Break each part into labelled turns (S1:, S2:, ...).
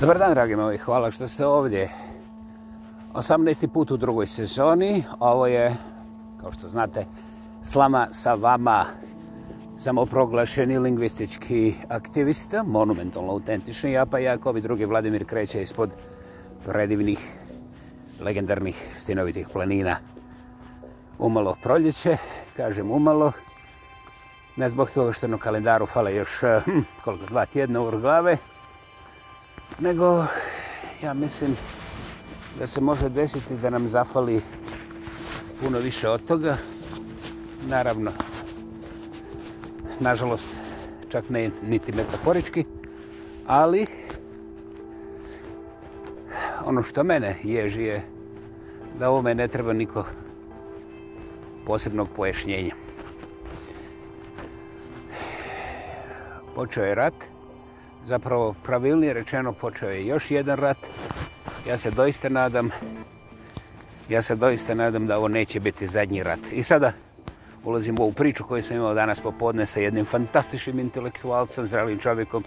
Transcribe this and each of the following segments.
S1: Dobar dan, dragi moji, hvala što ste ovdje. 18. put u drugoj sezoni. Ovo je, kao što znate, slama sa vama samoproglašeni lingvistički aktivista, monumentalno autentični Japa Jakovi, drugi Vladimir kreće ispod predivnih, legendarnih, stinovitih planina. Umalo proljeće, kažem umalo, ne zbog toga što na kalendaru fale još hm, koliko dva tjedna ur glave, nego ja mislim da se može desiti da nam zafali puno više od toga. Naravno, nažalost, čak ne niti metaforički, ali ono što mene ježi je da ovome ne treba niko posebnog pojašnjenja. Počeo je rat, zapravo pravilnije rečeno počeo je još jedan rat. Ja se doista nadam ja se doista nadam da ovo neće biti zadnji rat. I sada ulazim u ovu priču koju sam imao danas popodne sa jednim fantastičnim intelektualcem, zrelim čovjekom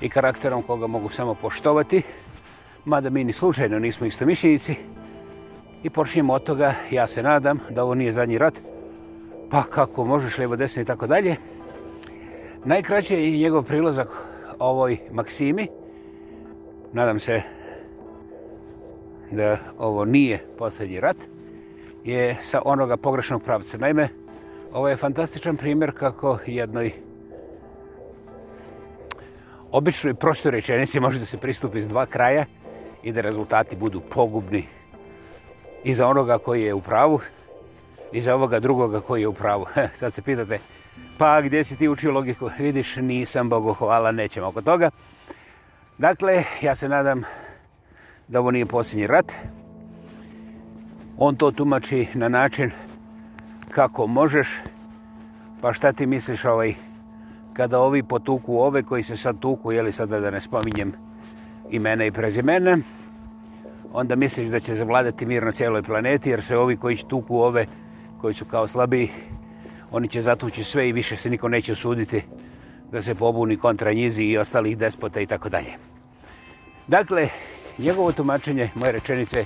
S1: i karakterom koga mogu samo poštovati. Mada mi ni slučajno nismo isto mišljenici. I počnemo od toga, ja se nadam da ovo nije zadnji rat. Pa kako možeš lijevo desno i tako dalje. Najkraće je njegov prilazak ovoj maksimi. Nadam se da ovo nije posljednji rat, je sa onoga pogrešnog pravca. Naime, ovo je fantastičan primjer kako jednoj običnoj prostoj rečenici može da se pristupi iz dva kraja i da rezultati budu pogubni i za onoga koji je u pravu i za ovoga drugoga koji je u pravu. Sad se pitate, Pa gdje si ti učio logiku? Vidiš, nisam, Bogu hvala, nećemo oko toga. Dakle, ja se nadam da ovo nije posljednji rat. On to tumači na način kako možeš. Pa šta ti misliš ovaj, kada ovi potuku ove koji se sad tuku, jeli sada da ne spominjem imena i prezimena, onda misliš da će zavladati mir na cijeloj planeti, jer se ovi koji tuku ove, koji su kao slabiji, oni će zatući sve i više se niko neće usuditi da se pobuni kontra njizi i ostalih despota i tako dalje. Dakle, njegovo tumačenje, moje rečenice,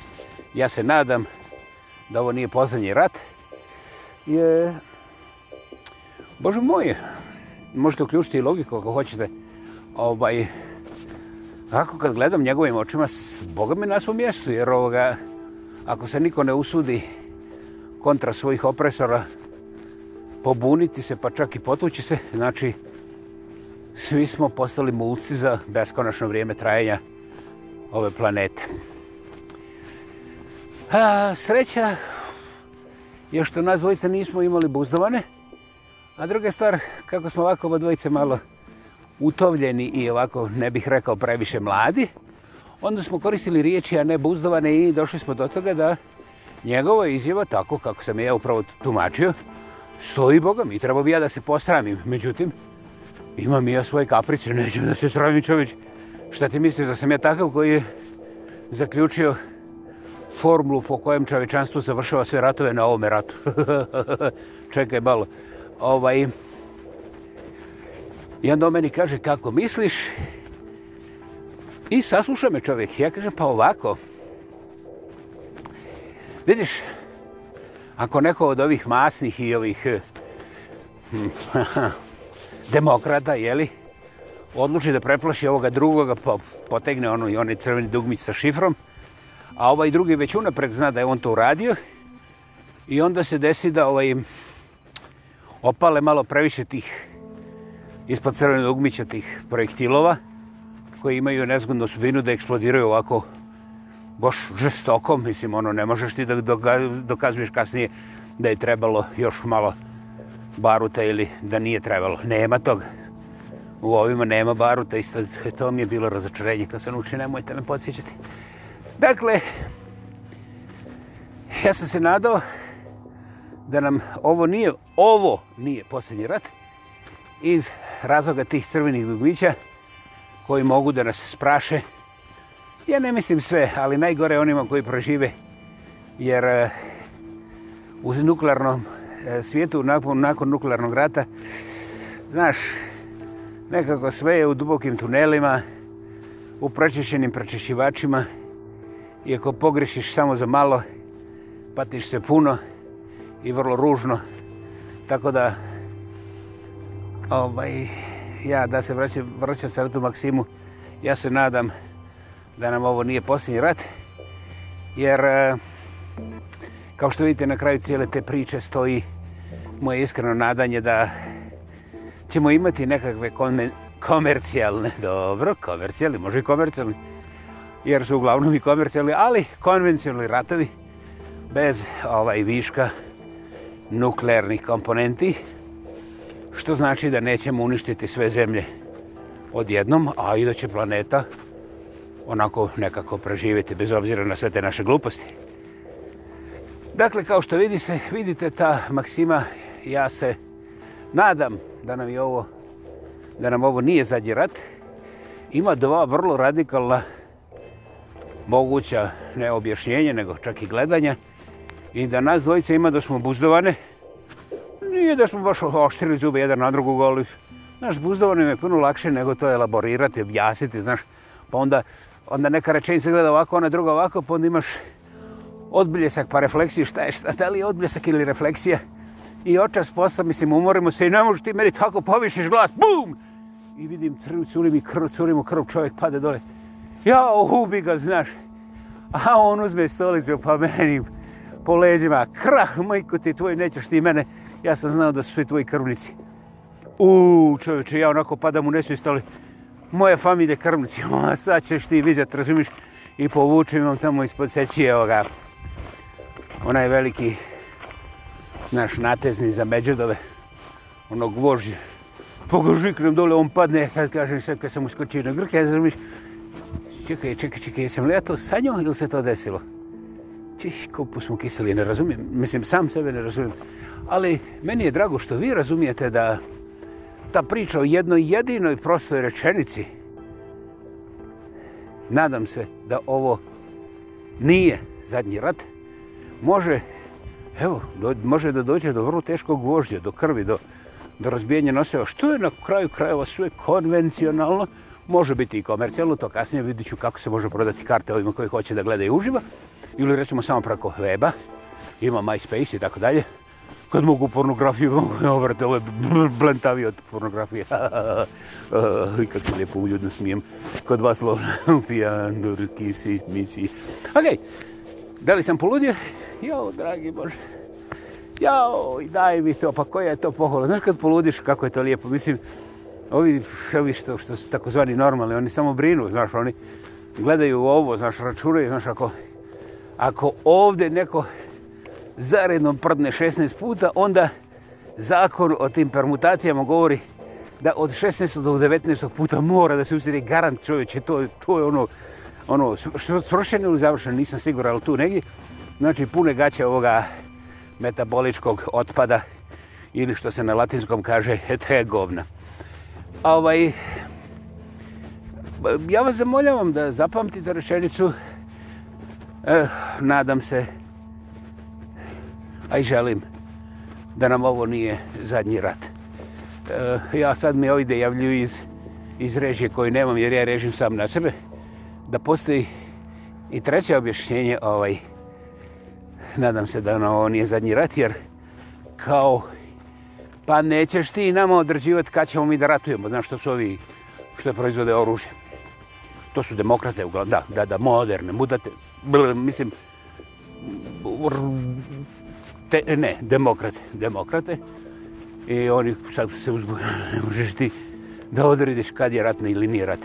S1: ja se nadam da ovo nije poslednji rat, je, bože moje, možete uključiti i logiku ako hoćete, ovaj, ako kad gledam njegovim očima, Boga mi na svom mjestu, jer ovoga, ako se niko ne usudi kontra svojih opresora, pobuniti se, pa čak i potući se. Znači, svi smo postali mulci za beskonačno vrijeme trajanja ove planete. A, sreća je što nas dvojica nismo imali buzdovane. A druga stvar, kako smo ovako oba dvojice malo utovljeni i ovako, ne bih rekao, previše mladi, onda smo koristili riječi, a ne buzdovane i došli smo do toga da njegova izjava, tako kako sam ja upravo tumačio, stoji Boga mi, treba bi ja da se posramim. Međutim, imam i ja svoje kaprice, neću da se sramim čoveč. Šta ti misliš da sam ja takav koji je zaključio formulu po kojem čovečanstvo završava sve ratove na ovome ratu? Čekaj malo. Ovaj, I onda on meni kaže kako misliš i sasluša me čovjek. Ja kažem pa ovako. Vidiš, ako neko od ovih masnih i ovih eh, demokrata, jeli, odluči da preplaši ovoga drugoga, po, pa potegne ono, onaj crveni dugmi sa šifrom, a ovaj drugi već unapred zna da je on to uradio, i onda se desi da ovaj, opale malo previše tih ispod crvenog dugmića tih projektilova, koji imaju nezgodnu osobinu da eksplodiraju ovako baš žestoko, mislim, ono, ne možeš ti da dokazuješ kasnije da je trebalo još malo baruta ili da nije trebalo. Nema tog. U ovima nema baruta, isto to mi je bilo razočarenje kad sam učio, nemojte me podsjećati. Dakle, ja sam se nadao da nam ovo nije, ovo nije posljednji rat iz razloga tih crvenih dugmića koji mogu da nas spraše Ja ne mislim sve, ali najgore onima koji prožive. Jer eh, u nuklearnom eh, svijetu, nakon, nakon nuklearnog rata, znaš, nekako sve je u dubokim tunelima, u pročešćenim pročešćivačima. I ako pogrešiš samo za malo, patiš se puno i vrlo ružno. Tako da, ovaj, ja da se vraćam, vraćam sa tu Maksimu, ja se nadam da nam ovo nije posljednji rat, jer e, kao što vidite na kraju cijele te priče stoji moje iskreno nadanje da ćemo imati nekakve komercijalne, dobro, komercijalni, može i komercijalni, jer su uglavnom i komercijalni, ali konvencionalni ratovi bez ovaj viška nuklearnih komponenti, što znači da nećemo uništiti sve zemlje odjednom, a i da će planeta uh, onako nekako preživjeti bez obzira na sve te naše gluposti. Dakle, kao što vidi se, vidite ta Maksima, ja se nadam da nam je ovo, da nam ovo nije zadnji rat. Ima dva vrlo radikalna moguća ne objašnjenja, nego čak i gledanja. I da nas dvojica ima da smo buzdovane. Nije da smo baš oštrili zube jedan na drugu goli. Znaš, buzdovane je puno lakše nego to elaborirati, objasniti, znaš. Pa onda onda neka rečenica gleda ovako, ona druga ovako, pa onda imaš odbljesak pa refleksiju, šta je šta, da li je odbljesak ili refleksija? I očas posla, mislim, umorimo se i ne možeš ti meni tako, povišiš glas, bum! I vidim, crv, curim i krv, curim u krv, čovjek pade dole. Ja, ubi ga, znaš. A on uzme stolicu, pa meni po leđima, krah, majko ti tvoj, nećeš ti mene. Ja sam znao da su svi tvoji krvnici. Uuu, čovječe, ja onako padam u nesvi stolicu moje familje krmnici, sad ćeš ti vidjeti, razumiješ, i povučujem vam tamo ispod sećije ovoga, onaj veliki naš natezni za međudove, ono gvožđe. Pogožiknem dole, on padne, ja sad kažem, sad kad sam uskočio na grke, ja znam čekaj, čekaj, čekaj, jesam li ja to sanjo ili se to desilo? Čiš, kupu smo kiseli, ne razumijem, mislim, sam sebe ne razumijem. Ali meni je drago što vi razumijete da ta priča o jednoj jedinoj prostoj rečenici, nadam se da ovo nije zadnji rat, može, evo, do, može da dođe do vrlo teškog vožđa, do krvi, do, do razbijenja noseva, što je na kraju krajeva sve konvencionalno, može biti i komercijalno, to kasnije vidit ću kako se može prodati karte ovima koji hoće da gledaju uživa, ili recimo samo preko weba, ima MySpace i tako dalje, kad mogu pornografiju, mogu je obrati, ovo je blentavi od pornografije. I eh, kako se lijepo uljudno smijem kod vas lovna upija, nurki, si, misi. Ok, da li sam poludio? Jo, dragi Bože. Jo, i daj mi to, pa koja je to pohvala. Znaš kad poludiš, kako je to lijepo? Mislim, ovi, ovi što, što su takozvani normalni, oni samo brinu, znaš, oni gledaju ovo, znaš, računaju, znaš, ako, ako ovde neko zaredno prdne 16 puta, onda zakon o tim permutacijama govori da od 16 do 19 puta mora da se usiri garant čovječe, to, to je ono, ono svršeno ili završeno, nisam siguran, ali tu negdje. Znači, pune gaće ovoga metaboličkog otpada ili što se na latinskom kaže, to je govna. A ovaj, ja vas zamoljavam da zapamtite rečenicu, eh, nadam se, a i želim da nam ovo nije zadnji rat. E, ja sad me ovdje javljuju iz, iz režije koju nemam, jer ja režim sam na sebe, da postoji i treće objašnjenje, ovaj, nadam se da nam ono, ovo nije zadnji rat, jer kao, pa nećeš ti nama određivati kad ćemo mi da ratujemo, znaš što su ovi što proizvode oružje. To su demokrate, uglavnom, da, da, da, moderne, mudate, bl, mislim, te, ne, demokrate, demokrate. I oni sad se uzbuju, ne možeš ti da odrediš kad je ratna ili nije rat.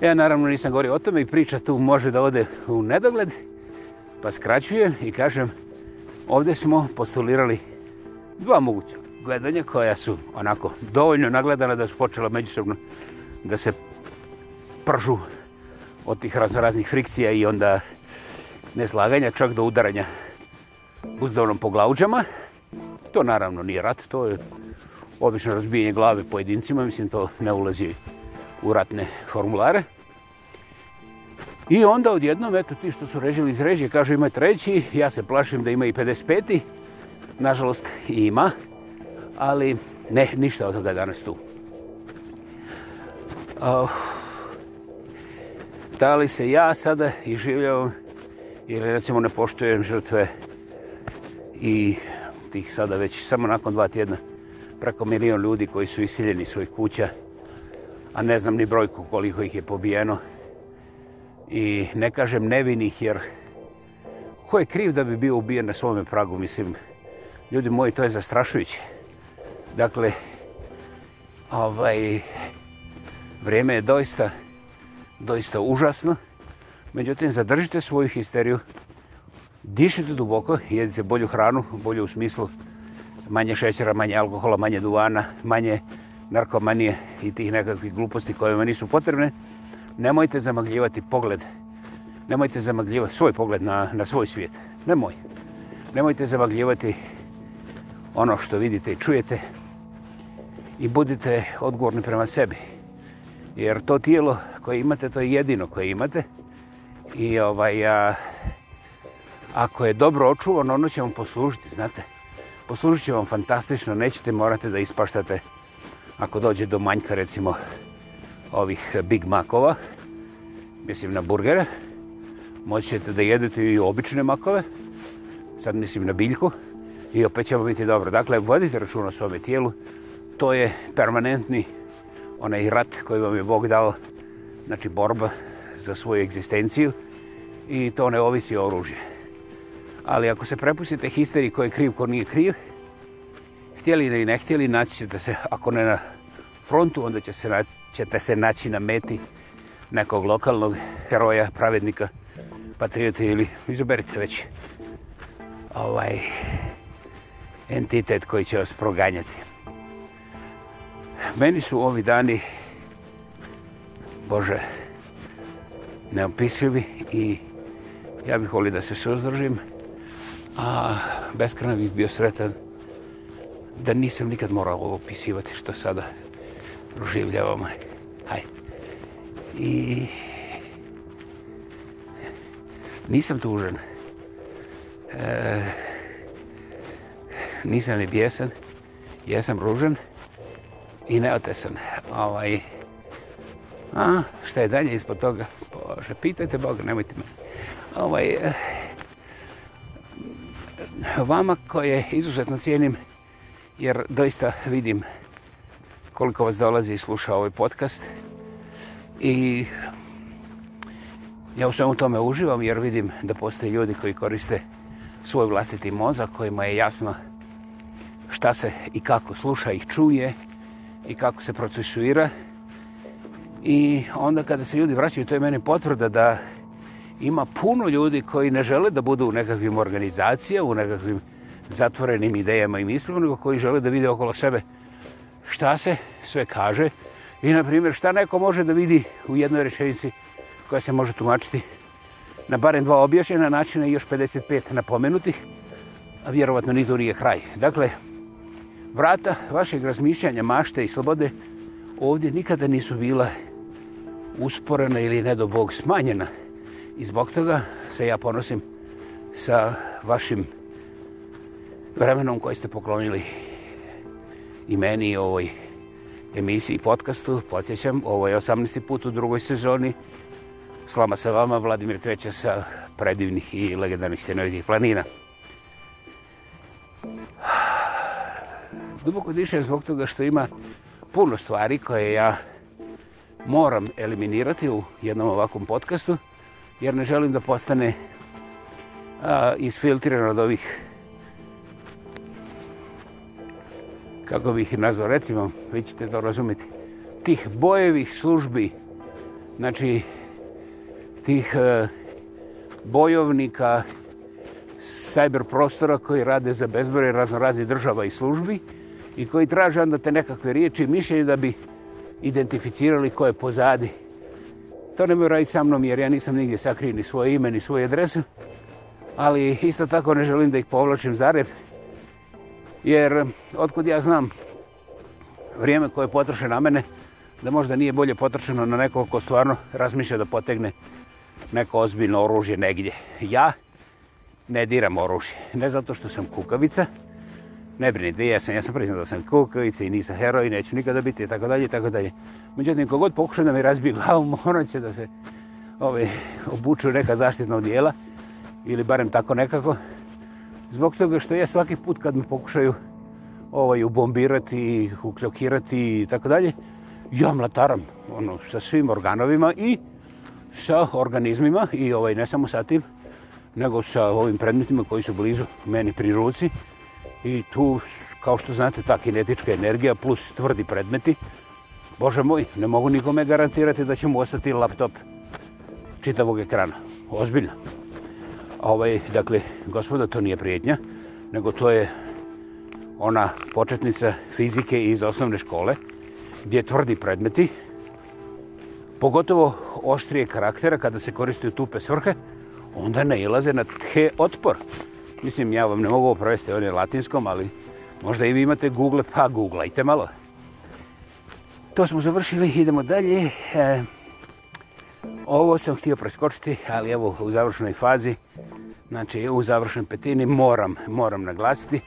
S1: Ja naravno nisam govorio o tome i priča tu može da ode u nedogled, pa skraćuje i kažem, ovdje smo postulirali dva moguća gledanja koja su onako dovoljno nagledana da su počela međusobno da se pržu od tih raznih frikcija i onda neslaganja, čak do udaranja uzdanom po glavđama. To naravno nije rat, to je obično razbijenje glave pojedincima, mislim to ne ulazi u ratne formulare. I onda odjednom, eto ti što su režili iz režije, kažu ima treći, ja se plašim da ima i 55-ti. Nažalost, ima, ali ne, ništa od toga je danas tu. Uh, da li se ja sada iživljavam ili recimo ne poštujem žrtve i tih sada već samo nakon dva tjedna preko milion ljudi koji su isiljeni svoj kuća, a ne znam ni brojku koliko ih je pobijeno. I ne kažem nevinih jer ko je kriv da bi bio ubijen na svome pragu, mislim, ljudi moji, to je zastrašujuće. Dakle, ovaj, vrijeme je doista, doista užasno. Međutim, zadržite svoju histeriju, dišite duboko, jedite bolju hranu, bolje u smislu manje šećera, manje alkohola, manje duvana, manje narkomanije i tih nekakvih gluposti koje vam nisu potrebne. Nemojte zamagljivati pogled, nemojte zamagljivati svoj pogled na, na svoj svijet. Nemoj. Nemojte zamagljivati ono što vidite i čujete i budite odgovorni prema sebi. Jer to tijelo koje imate, to je jedino koje imate. I ovaj, a, ja, ako je dobro očuvano, ono će vam poslužiti, znate. Poslužit će vam fantastično, nećete morate da ispaštate ako dođe do manjka, recimo, ovih Big Macova, mislim na burgere, moći ćete da jedete i obične makove, sad mislim na biljku, i opet će vam biti dobro. Dakle, vodite računa s ove tijelu, to je permanentni onaj rat koji vam je Bog dao, znači borba za svoju egzistenciju i to ne ovisi o oružje ali ako se prepustite histeriji ko je kriv, ko nije kriv, htjeli ili ne htjeli, naći ćete se, ako ne na frontu, onda će se na, ćete se naći na meti nekog lokalnog heroja, pravednika, patriota ili izoberite već ovaj entitet koji će vas proganjati. Meni su ovi dani, Bože, neopisljivi i ja bih volio da se suzdržim a beskreno bih bio sretan da nisam nikad morao ovo opisivati što sada proživljavamo. Hajde. I... Nisam tužan. E... Nisam ni bijesan. Jesam ružan. I neotesan. Ovaj... A, šta je dalje ispod toga? Bože, pitajte Boga, nemojte me. Ovaj... E vama koje izuzetno cijenim jer doista vidim koliko vas dolazi i sluša ovaj podcast i ja u svemu tome uživam jer vidim da postoje ljudi koji koriste svoj vlastiti mozak kojima je jasno šta se i kako sluša i čuje i kako se procesuira i onda kada se ljudi vraćaju to je meni potvrda da ima puno ljudi koji ne žele da budu u nekakvim organizacijama, u nekakvim zatvorenim idejama i mislima, nego koji žele da vide okolo sebe šta se sve kaže i, na primjer, šta neko može da vidi u jednoj rečenici koja se može tumačiti na barem dva objašnjena načina i još 55 napomenutih, a vjerovatno ni to nije kraj. Dakle, vrata vašeg razmišljanja, mašte i slobode ovdje nikada nisu bila usporena ili, ne do Bog, smanjena. I zbog toga se ja ponosim sa vašim vremenom koje ste poklonili i meni i ovoj emisiji i podcastu. Podsjećam, ovo je 18. put u drugoj sezoni. Slama sa vama, Vladimir Treća sa predivnih i legendarnih stenovitih planina. Duboko dišem zbog toga što ima puno stvari koje ja moram eliminirati u jednom ovakvom podcastu jer ne želim da postane a, isfiltriran od ovih kako bih ih nazvao, recimo, vi ćete to razumjeti, tih bojevih službi, znači tih e, bojovnika sajber prostora koji rade za bezbroj razno razni država i službi i koji traže onda te nekakve riječi i mišljenje da bi identificirali ko je pozadi. To ne moraju sa mnom jer ja nisam nigdje sakriv ni svoje ime ni svoju adresu. Ali isto tako ne želim da ih povlačim za rep. Jer otkud ja znam vrijeme koje potroše na mene, da možda nije bolje potrošeno na nekog ko stvarno razmišlja da potegne neko ozbiljno oružje negdje. Ja ne diram oružje. Ne zato što sam kukavica, ne brinite, jesam, ja sam priznao da sam kukavica i nisam heroj, neću nikada biti, tako dalje, tako dalje. Međutim, kogod pokuša da mi razbije glavu, morat će da se ove, ovaj, obuču neka zaštitna odijela, ili barem tako nekako, zbog toga što ja svaki put kad me pokušaju ovaj, ubombirati, ukljokirati i tako dalje, ja mlataram ono, sa svim organovima i sa organizmima i ovaj, ne samo sa tim, nego sa ovim predmetima koji su blizu meni pri ruci, i tu, kao što znate, ta kinetička energija plus tvrdi predmeti. Bože moj, ne mogu nikome garantirati da će mu ostati laptop čitavog ekrana. Ozbiljno. Ovaj, dakle, gospoda, to nije prijetnja, nego to je ona početnica fizike iz osnovne škole, gdje tvrdi predmeti, pogotovo oštrije karaktera, kada se koriste tupe svrhe, onda ne ilaze na tke otpor. Mislim, ja vam ne mogu ovo provesti, on je latinskom, ali možda i vi imate Google, pa googlajte malo. To smo završili, idemo dalje. E, ovo sam htio preskočiti, ali evo u završnoj fazi, znači u završnoj petini moram, moram naglasiti,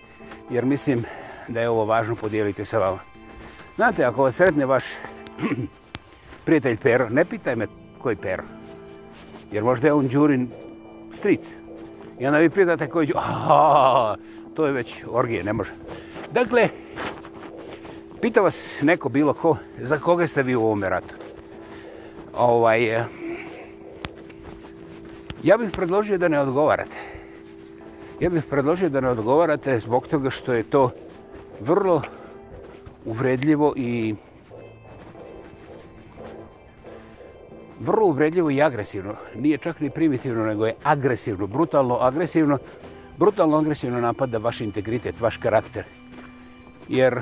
S1: jer mislim da je ovo važno podijeliti sa vama. Znate, ako vas sretne vaš prijatelj Pero, ne pitaj me koji Pero, jer možda je on Đurin stric, I onda vi pitate koji ću, to je već orgije, ne može. Dakle, pita vas neko bilo ko, za koga ste vi u ovome ratu? Ovaj, e, ja bih predložio da ne odgovarate. Ja bih predložio da ne odgovarate zbog toga što je to vrlo uvredljivo i uvredljivo vrlo uvredljivo i agresivno. Nije čak ni primitivno, nego je agresivno, brutalno agresivno. Brutalno agresivno napada vaš integritet, vaš karakter. Jer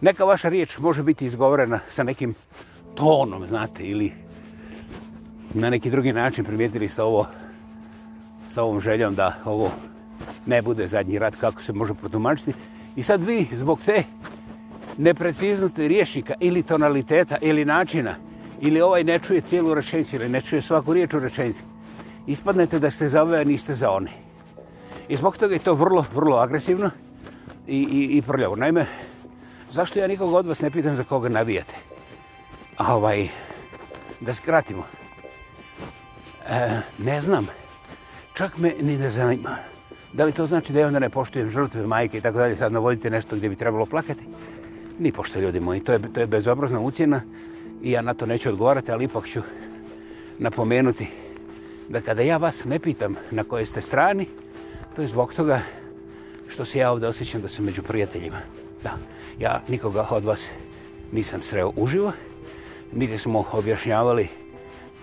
S1: neka vaša riječ može biti izgovorena sa nekim tonom, znate, ili na neki drugi način primijetili ste ovo sa ovom željom da ovo ne bude zadnji rat, kako se može protumačiti. I sad vi, zbog te nepreciznosti riješnika ili tonaliteta ili načina, ili ovaj ne čuje cijelu rečenicu ili ne čuje svaku riječ u rečenici, ispadnete da ste za ove, a niste za one. I zbog toga je to vrlo, vrlo agresivno i, i, i prljavo. Naime, zašto ja nikog od vas ne pitam za koga navijate? A ovaj, da skratimo. E, ne znam, čak me ni ne zanima. Da li to znači da ja onda ne poštujem žrtve, majke i tako dalje, sad navodite nešto gdje bi trebalo plakati? Ni pošto, ljudi moji, to je, to je bezobrazna ucijena i ja na to neću odgovarati, ali ipak ću napomenuti da kada ja vas ne pitam na koje ste strani, to je zbog toga što se ja ovdje osjećam da sam među prijateljima. Da, ja nikoga od vas nisam sreo uživo, niti smo objašnjavali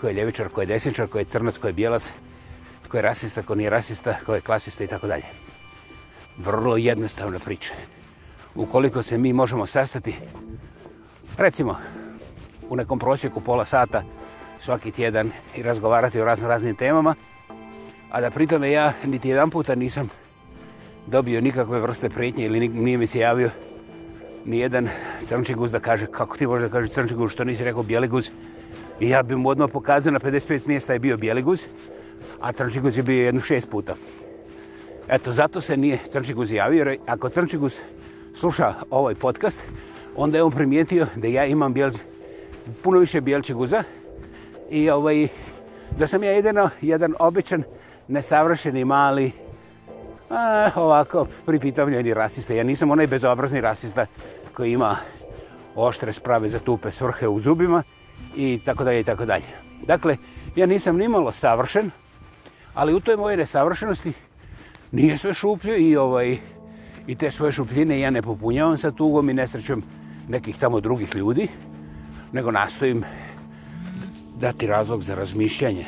S1: ko je ljevičar, ko je desničar, ko je crnac, ko je bijelac, ko je rasista, ko nije rasista, ko je klasista i tako dalje. Vrlo jednostavna priča. Ukoliko se mi možemo sastati, recimo, u nekom prosjeku pola sata svaki tjedan i razgovarati o razno raznim temama, a da pritom ja niti jedan puta nisam dobio nikakve vrste prijetnje ili nije mi se javio ni jedan crnči guz da kaže kako ti možeš da kaže crnči guz što nisi rekao bijeli guz i ja bi mu odmah pokazao na 55 mjesta je bio bijeli guz a crnči guz je bio jednu šest puta eto zato se nije crnči guz javio jer ako crnči guz sluša ovaj podcast onda je on primijetio da ja imam bijeli puno više bijelčeg guza i ovaj, da sam ja jedino jedan običan, nesavršeni, mali, a, ovako, pripitavljeni rasista. Ja nisam onaj bezobrazni rasista koji ima oštre sprave za tupe svrhe u zubima i tako dalje i tako dalje. Dakle, ja nisam nimalo savršen, ali u toj moje nesavršenosti nije sve šuplje i ovaj, i te svoje šupljine ja ne popunjavam sa tugom i nesrećom nekih tamo drugih ljudi, nego nastojim dati razlog za razmišljanje,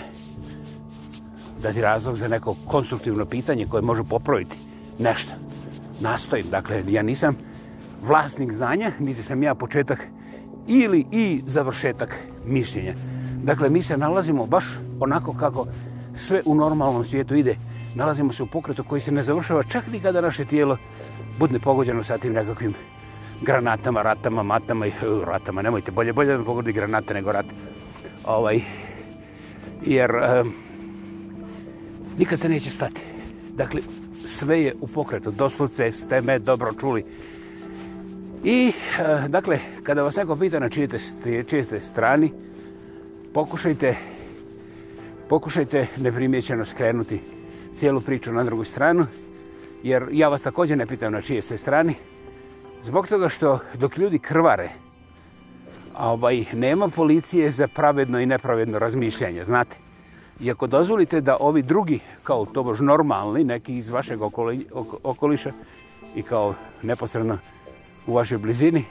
S1: dati razlog za neko konstruktivno pitanje koje može popraviti nešto. Nastojim, dakle, ja nisam vlasnik znanja, niti sam ja početak ili i završetak mišljenja. Dakle, mi se nalazimo baš onako kako sve u normalnom svijetu ide. Nalazimo se u pokretu koji se ne završava čak ni kada naše tijelo budne pogođeno sa tim nekakvim granatama, ratama, matama i uh, ratama, nemojte, bolje, bolje da me pogodi granata nego rat. Ovaj, jer um, nikad se neće stati. Dakle, sve je u pokretu, doslovce ste me dobro čuli. I, uh, dakle, kada vas neko pita na čije ste strani, pokušajte, pokušajte neprimjećeno skrenuti cijelu priču na drugu stranu, jer ja vas također ne pitam na čije ste strani, Zbog toga što dok ljudi krvare, ovaj, nema policije za pravedno i nepravedno razmišljanje, znate. I ako dozvolite da ovi drugi, kao to bož normalni, neki iz vašeg okoli, okoliša i kao neposredno u vašoj blizini,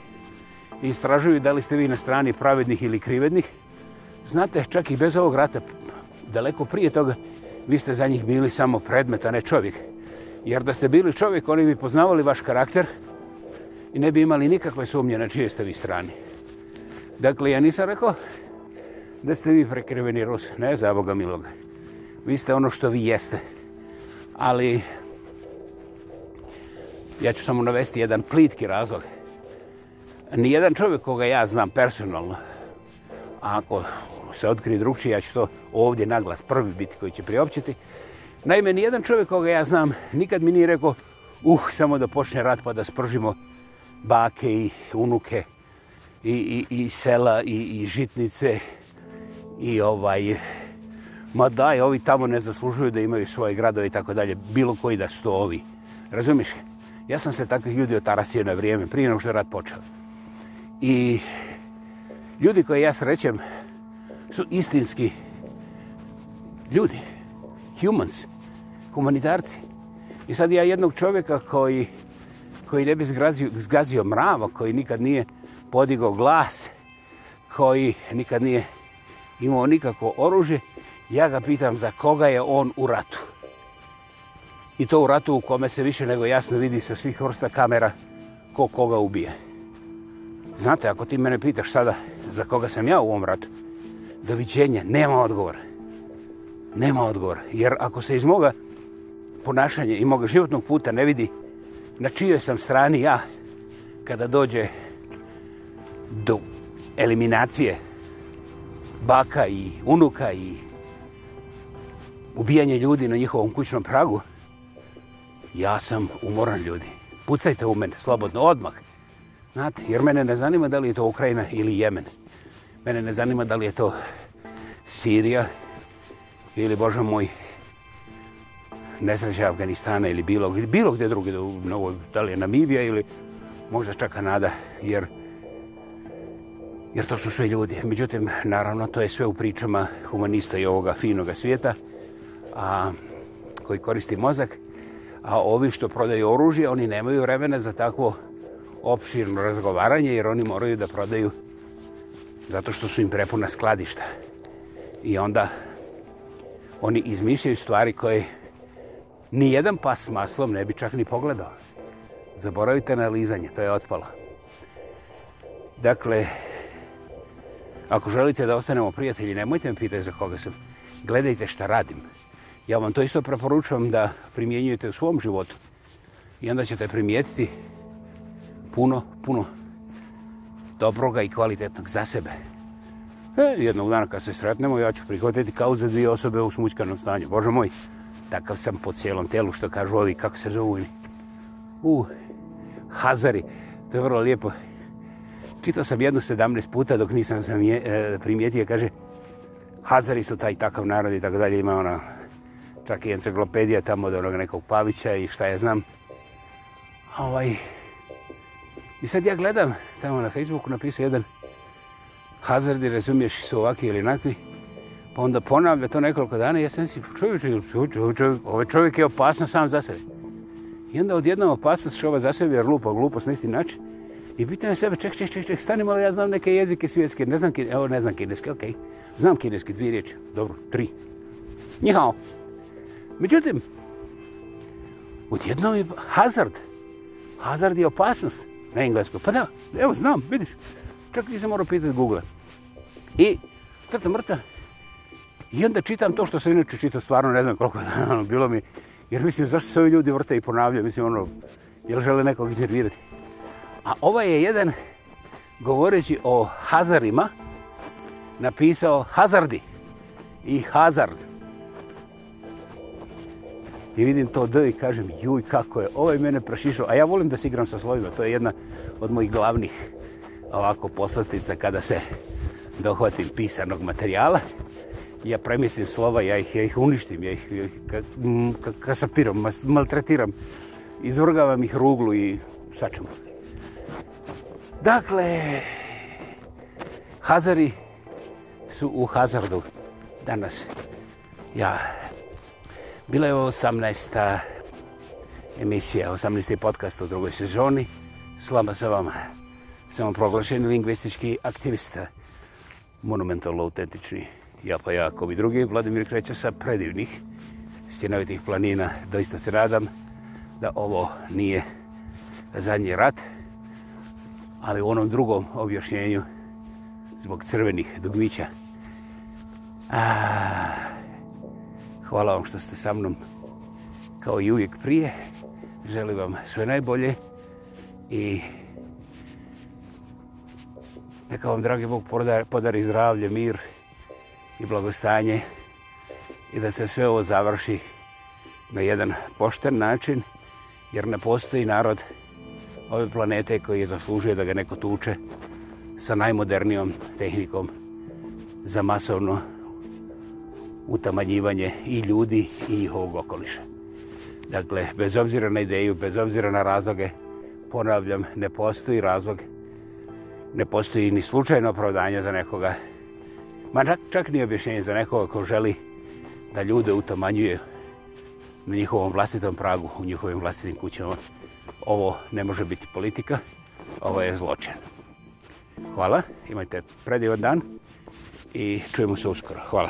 S1: istražuju da li ste vi na strani pravednih ili krivednih, znate, čak i bez ovog rata, daleko prije toga, vi ste za njih bili samo predmet, a ne čovjek. Jer da ste bili čovjek, oni bi poznavali vaš karakter, i ne bi imali nikakve sumnje na čije ste vi strani. Dakle, ja nisam rekao da ste vi prekriveni Rus, ne za Boga miloga. Vi ste ono što vi jeste. Ali, ja ću samo navesti jedan plitki razlog. Nijedan čovjek koga ja znam personalno, a ako se otkri drugčije, ja ću to ovdje naglas prvi biti koji će priopćiti. Naime, nijedan čovjek koga ja znam nikad mi nije rekao uh, samo da počne rat pa da spržimo bake i unuke i, i, i sela i, i žitnice i ovaj ma daj, ovi tamo ne zaslužuju da imaju svoje gradove i tako dalje, bilo koji da su to ovi. Razumiš? Ja sam se takvih ljudi otarasio na vrijeme, prije nego što je rad počeo. I ljudi koje ja srećem su istinski ljudi, humans, humanitarci. I sad ja jednog čovjeka koji koji ne bi zgrazio, zgazio mravo, koji nikad nije podigao glas, koji nikad nije imao nikako oružje, ja ga pitam za koga je on u ratu. I to u ratu u kome se više nego jasno vidi sa svih vrsta kamera ko koga ubije. Znate, ako ti mene pitaš sada za koga sam ja u ovom ratu, doviđenja, nema odgovora. Nema odgovora. Jer ako se iz moga ponašanja i moga životnog puta ne vidi na čijoj sam strani ja kada dođe do eliminacije baka i unuka i ubijanje ljudi na njihovom kućnom pragu, ja sam umoran ljudi. Pucajte u mene, slobodno, odmah. Znate, jer mene ne zanima da li je to Ukrajina ili Jemen. Mene ne zanima da li je to Sirija ili, Bože moj, ne znam že Afganistana ili bilo, bilo gdje drugi, da li je Namibija ili možda čak Kanada, jer, jer to su sve ljudi. Međutim, naravno, to je sve u pričama humanista i ovoga finoga svijeta a, koji koristi mozak, a ovi što prodaju oružje, oni nemaju vremena za takvo opširno razgovaranje jer oni moraju da prodaju zato što su im prepuna skladišta. I onda oni izmišljaju stvari koje nijedan pas s maslom ne bi čak ni pogledao. Zaboravite na lizanje, to je otpala. Dakle, ako želite da ostanemo prijatelji, nemojte me pitati za koga sam. Gledajte šta radim. Ja vam to isto preporučujem da primjenjujete u svom životu. I onda ćete primijetiti puno, puno dobroga i kvalitetnog za sebe. E, jednog dana kad se sretnemo, ja ću prihvatiti kao za dvije osobe u smućkanom stanju. Bože moj, takav sam po cijelom telu, što kažu ovi, kako se zovu oni? Uh, Hazari, to je vrlo lijepo. Čitao sam jednu 17 puta dok nisam sam je, e, primijetio, kaže Hazari su taj takav narod i tako dalje, ima ona čak i enciklopedija tamo od onog nekog Pavića i šta ja znam. Ovaj. I sad ja gledam tamo na Facebooku napisao jedan Hazardi, razumiješ, su ovakvi ili nakvi. Pa onda ponavlja to nekoliko dana i ja sam si, pa čovječ, čovječ, čovječ, ovaj čovjek je opasno sam za sebe. I onda odjedna opasnost šova za sebe, jer lupa, glupost na isti način. I pitam sebe, ček, ček, ček, ček, stani malo, ja znam neke jezike svjetske, ne znam, evo, ne znam kineski, okej. Okay. Znam kineski, dvije riječi, dobro, tri. Njihao. Međutim, odjednom je hazard. Hazard je opasnost na engleskoj. Pa da, evo, znam, vidiš. Čak nisam morao pitati Google. I, trta mrta, I onda čitam to što sam inače čitao, stvarno ne znam koliko je ono, bilo mi. Jer mislim, zašto se ovi ljudi vrte i ponavljaju, mislim, ono, jel žele nekog iznervirati. A ovaj je jedan, govoreći o Hazarima, napisao Hazardi i Hazard. I vidim to D i kažem, juj, kako je, ovaj mene prašišao. A ja volim da se igram sa slovima, to je jedna od mojih glavnih ovako poslastica kada se dohvatim pisanog materijala ja premislim slova, ja ih, ja ih uništim, ja ih, ja ih ka, ka, kasapiram, maltretiram, izvrgavam ih ruglu i sad ćemo. Dakle, Hazari su u Hazardu danas. Ja, bila je 18. emisija, 18. podcast u drugoj sezoni. Slama sa vama. Sam proglašen lingvistički aktivista. Monumentalno autentični. Jopa Jakob i drugi, Vladimir kreće sa predivnih stjenovitih planina. Doista se radam da ovo nije zadnji rat, ali u onom drugom objašnjenju zbog crvenih dugmića. A, hvala vam što ste sa mnom kao i uvijek prije. Želim vam sve najbolje i neka vam, dragi Bog, podari, podari zdravlje, mir i i blagostanje i da se sve ovo završi na jedan pošten način, jer ne postoji narod ove planete koji je zaslužuje da ga neko tuče sa najmodernijom tehnikom za masovno utamanjivanje i ljudi i njihovog okoliša. Dakle, bez obzira na ideju, bez obzira na razloge, ponavljam, ne postoji razlog, ne postoji ni slučajno opravdanje za nekoga Ma čak nije objašnjenje za nekoga ko želi da ljude utamanjuje na njihovom vlastitom pragu, u njihovim vlastitim kućama. Ovo ne može biti politika, ovo je zločin. Hvala, imajte predivan dan i čujemo se uskoro. Hvala.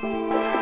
S1: Thank you.